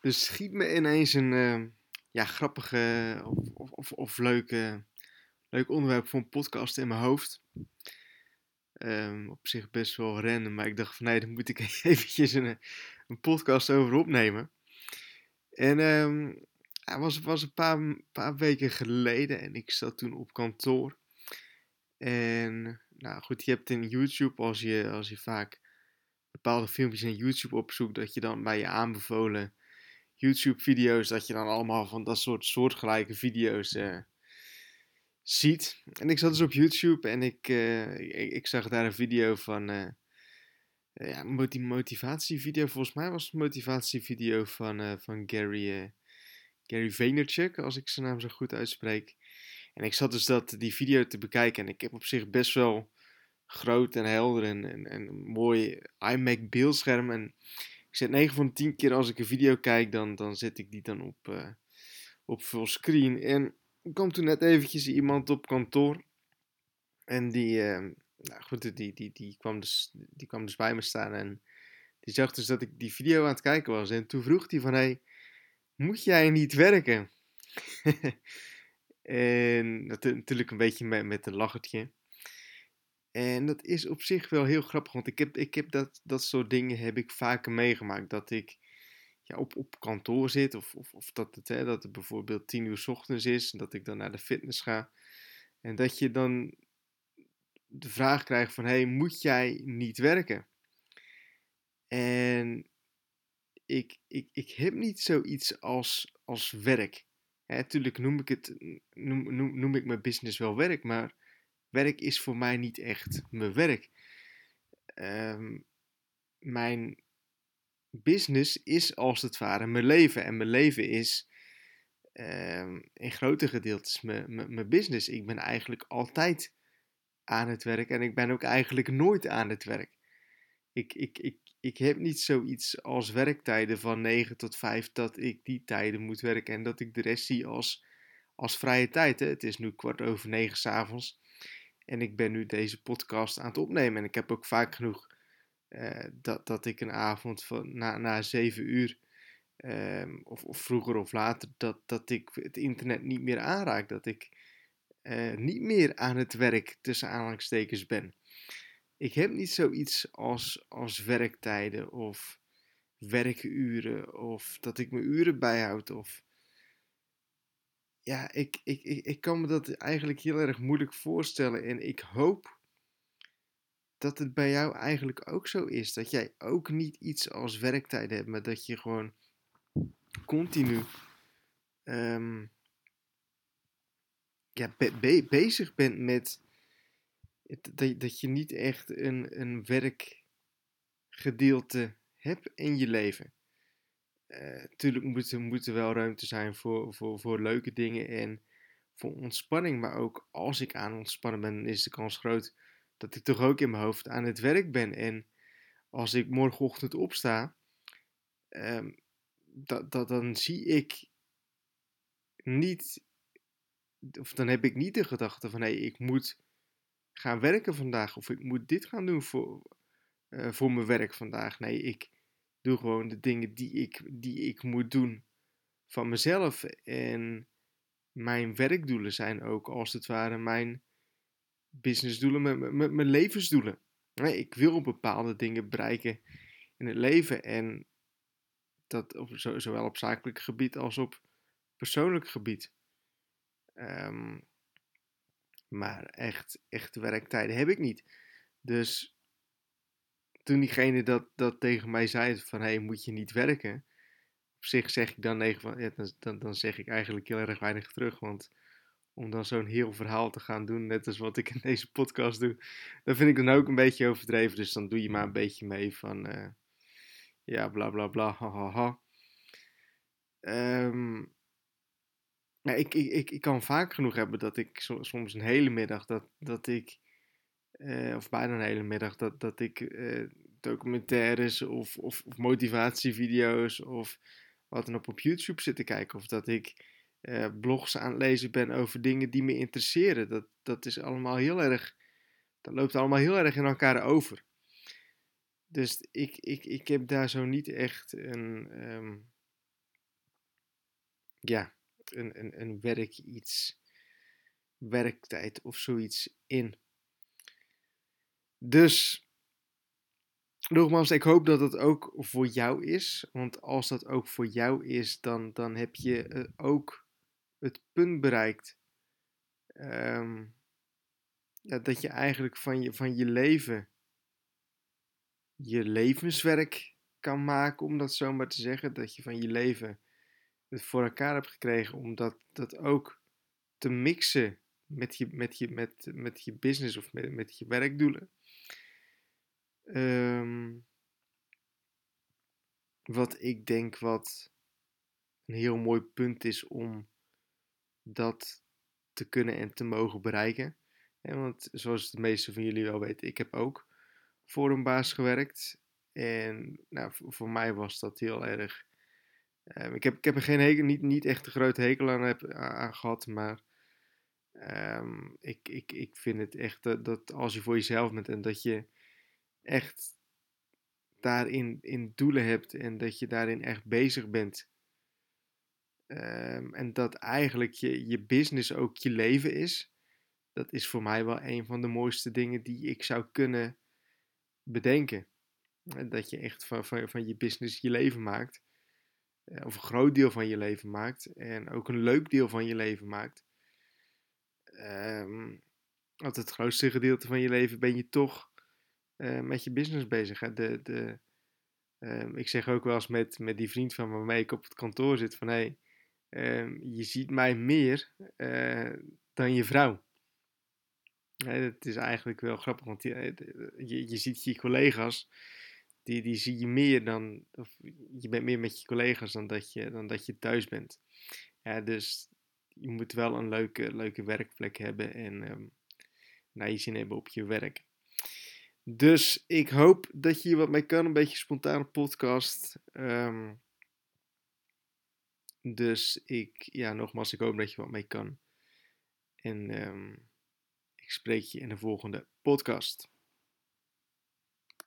Er schiet me ineens een uh, ja, grappige of, of, of leuke, leuk onderwerp voor een podcast in mijn hoofd. Um, op zich best wel random, maar ik dacht van nee, daar moet ik eventjes een, een podcast over opnemen. En het was, was een paar, paar weken geleden en ik zat toen op kantoor. En nou goed, je hebt in YouTube, als je, als je vaak bepaalde filmpjes in YouTube opzoekt, dat je dan bij je aanbevolen YouTube-video's, dat je dan allemaal van dat soort soortgelijke video's uh, ziet. En ik zat dus op YouTube en ik, uh, ik, zag daar een video van, uh, ja, motivatievideo. Volgens mij was het een motivatievideo van, van Gary, Gary Vaynerchuk, als ik zijn naam zo goed uitspreek. En ik zat dus dat, die video te bekijken en ik heb op zich best wel groot en helder en, en, en mooi iMac beeldscherm. En ik zet 9 van de 10 keer als ik een video kijk, dan, dan zet ik die dan op, uh, op fullscreen. En er kwam toen net eventjes iemand op kantoor. En die, uh, nou goed, die, die, die, kwam dus, die kwam dus bij me staan en die zag dus dat ik die video aan het kijken was. En toen vroeg hij van, hey, moet jij niet werken? en natuurlijk een beetje met, met een lachertje. En dat is op zich wel heel grappig, want ik heb, ik heb dat, dat soort dingen heb ik vaker meegemaakt. Dat ik ja, op, op kantoor zit, of, of, of dat, het, hè, dat het bijvoorbeeld tien uur s ochtends is, en dat ik dan naar de fitness ga. En dat je dan de vraag krijgt van, hey, moet jij niet werken? En ik, ik, ik heb niet zoiets als, als werk. Natuurlijk noem ik het, noem, noem, noem ik mijn business wel werk, maar werk is voor mij niet echt mijn werk. Ehm, mijn business is als het ware mijn leven. En mijn leven is um, in grote gedeeltes mijn, mijn, business. Ik ben eigenlijk altijd aan het werk en ik ben ook eigenlijk nooit aan het werk. Ik, ik, ik, ik heb niet zoiets als werktijden van 9 tot 5 dat ik die tijden moet werken en dat ik de rest zie als, als vrije tijd. Hè. Het is nu kwart over negen s'avonds. En ik ben nu deze podcast aan het opnemen. En ik heb ook vaak genoeg uh, dat, dat ik een avond van, na, na zeven uur, um, of, of, vroeger of later, dat, dat ik het internet niet meer aanraak. Dat ik uh, niet meer aan het werk tussen aanhalingstekens ben. Ik heb niet zoiets als, als werktijden of werkuren of dat ik mijn uren bijhoud of ja, ik, ik, ik, ik kan me dat eigenlijk heel erg moeilijk voorstellen. En ik hoop dat het bij jou eigenlijk ook zo is. Dat jij ook niet iets als werktijd hebt, maar dat je gewoon continu um, ja, be bezig bent met dat, dat je niet echt een, een werkgedeelte hebt in je leven. Natuurlijk uh, moet, moet er wel ruimte zijn voor, voor, voor leuke dingen en voor ontspanning. Maar ook als ik aan ontspannen ben, is de kans groot dat ik toch ook in mijn hoofd aan het werk ben. En als ik morgenochtend opsta, um, dat, dat, dan zie ik niet, of dan heb ik niet de gedachte van hé, hey, ik moet gaan werken vandaag of ik moet dit gaan doen voor, uh, voor mijn werk vandaag. Nee, ik doe gewoon de dingen die ik, die ik moet doen van mezelf. En mijn werkdoelen zijn ook als het ware mijn businessdoelen, mijn, mijn, levensdoelen. Ik wil bepaalde dingen bereiken in het leven. En dat op, zowel op zakelijk gebied als op persoonlijk gebied. Um, maar echt, echt werktijden heb ik niet. Dus toen diegene dat, dat tegen mij zei van, hé, hey, moet je niet werken? Op zich zeg ik dan negen van, ja, dan, dan, dan zeg ik eigenlijk heel erg weinig terug, want om dan zo'n heel verhaal te gaan doen, net als wat ik in deze podcast doe, dat vind ik dan ook een beetje overdreven. Dus dan doe je maar een beetje mee van, uh, ja, bla bla bla. Ha, ha. Um, ja, ik, ik, ik, ik kan vaak genoeg hebben dat ik soms een hele middag, dat, dat ik, uh, of bijna een hele middag, dat, dat ik uh, documentaires of, of, of, motivatievideo's of wat dan ook op YouTube zit te kijken. Of dat ik uh, blogs aan het lezen ben over dingen die me interesseren. Dat, dat is allemaal heel erg, dat loopt allemaal heel erg in elkaar over. Dus ik, ik, ik heb daar zo niet echt een, um, ja, een, een, een werk iets, werktijd of zoiets in. Dus nogmaals, ik hoop dat het ook voor jou is. Want als dat ook voor jou is, dan, dan heb je eh, ook het punt bereikt. Ehm, dat je eigenlijk van je, van je leven je levenswerk kan maken, om dat zo maar te zeggen. Dat je van je leven het voor elkaar hebt gekregen om dat, dat ook te mixen met je, met je, met, met je business of met, met je werkdoelen. Ehm, wat ik denk wat een heel mooi punt is om dat te kunnen en te mogen bereiken. want zoals de meeste van jullie wel weten, ik heb ook voor een baas gewerkt. En nou, voor mij was dat heel erg. Uh, ik, heb, ik heb er geen niet, niet echt een grote hekel aan, heb, gehad, maar um, ik, ik, ik vind het echt dat, dat, als je voor jezelf bent en dat je echt daarin in doelen hebt en dat je daarin echt bezig bent. Um, en dat eigenlijk je, je business ook je leven is. Dat is voor mij wel een van de mooiste dingen die ik zou kunnen bedenken. Dat je echt van, van, van je business je leven maakt. Eh, of een groot deel van je leven maakt. En ook een leuk deel van je leven maakt. Um, want het grootste gedeelte van je leven ben je toch uh, met je business bezig. Hè? De, de, um, ik zeg ook wel eens met, met die vriend van me waarmee ik op het kantoor zit: van hé, hey, um, je ziet mij meer uh, dan je vrouw. Het is eigenlijk wel grappig, want je, je, je ziet je collega's, die, die zie je meer dan, of je bent meer met je collega's dan dat je, dan dat je thuis bent. Ja, dus je moet wel een leuke, leuke werkplek hebben en um, je zin hebben op je werk. Dus ik hoop dat je hier wat mee kan, een beetje spontane podcast. Um, dus ik, ja, nogmaals, ik hoop dat je wat mee kan. En um, ik spreek je in de volgende podcast.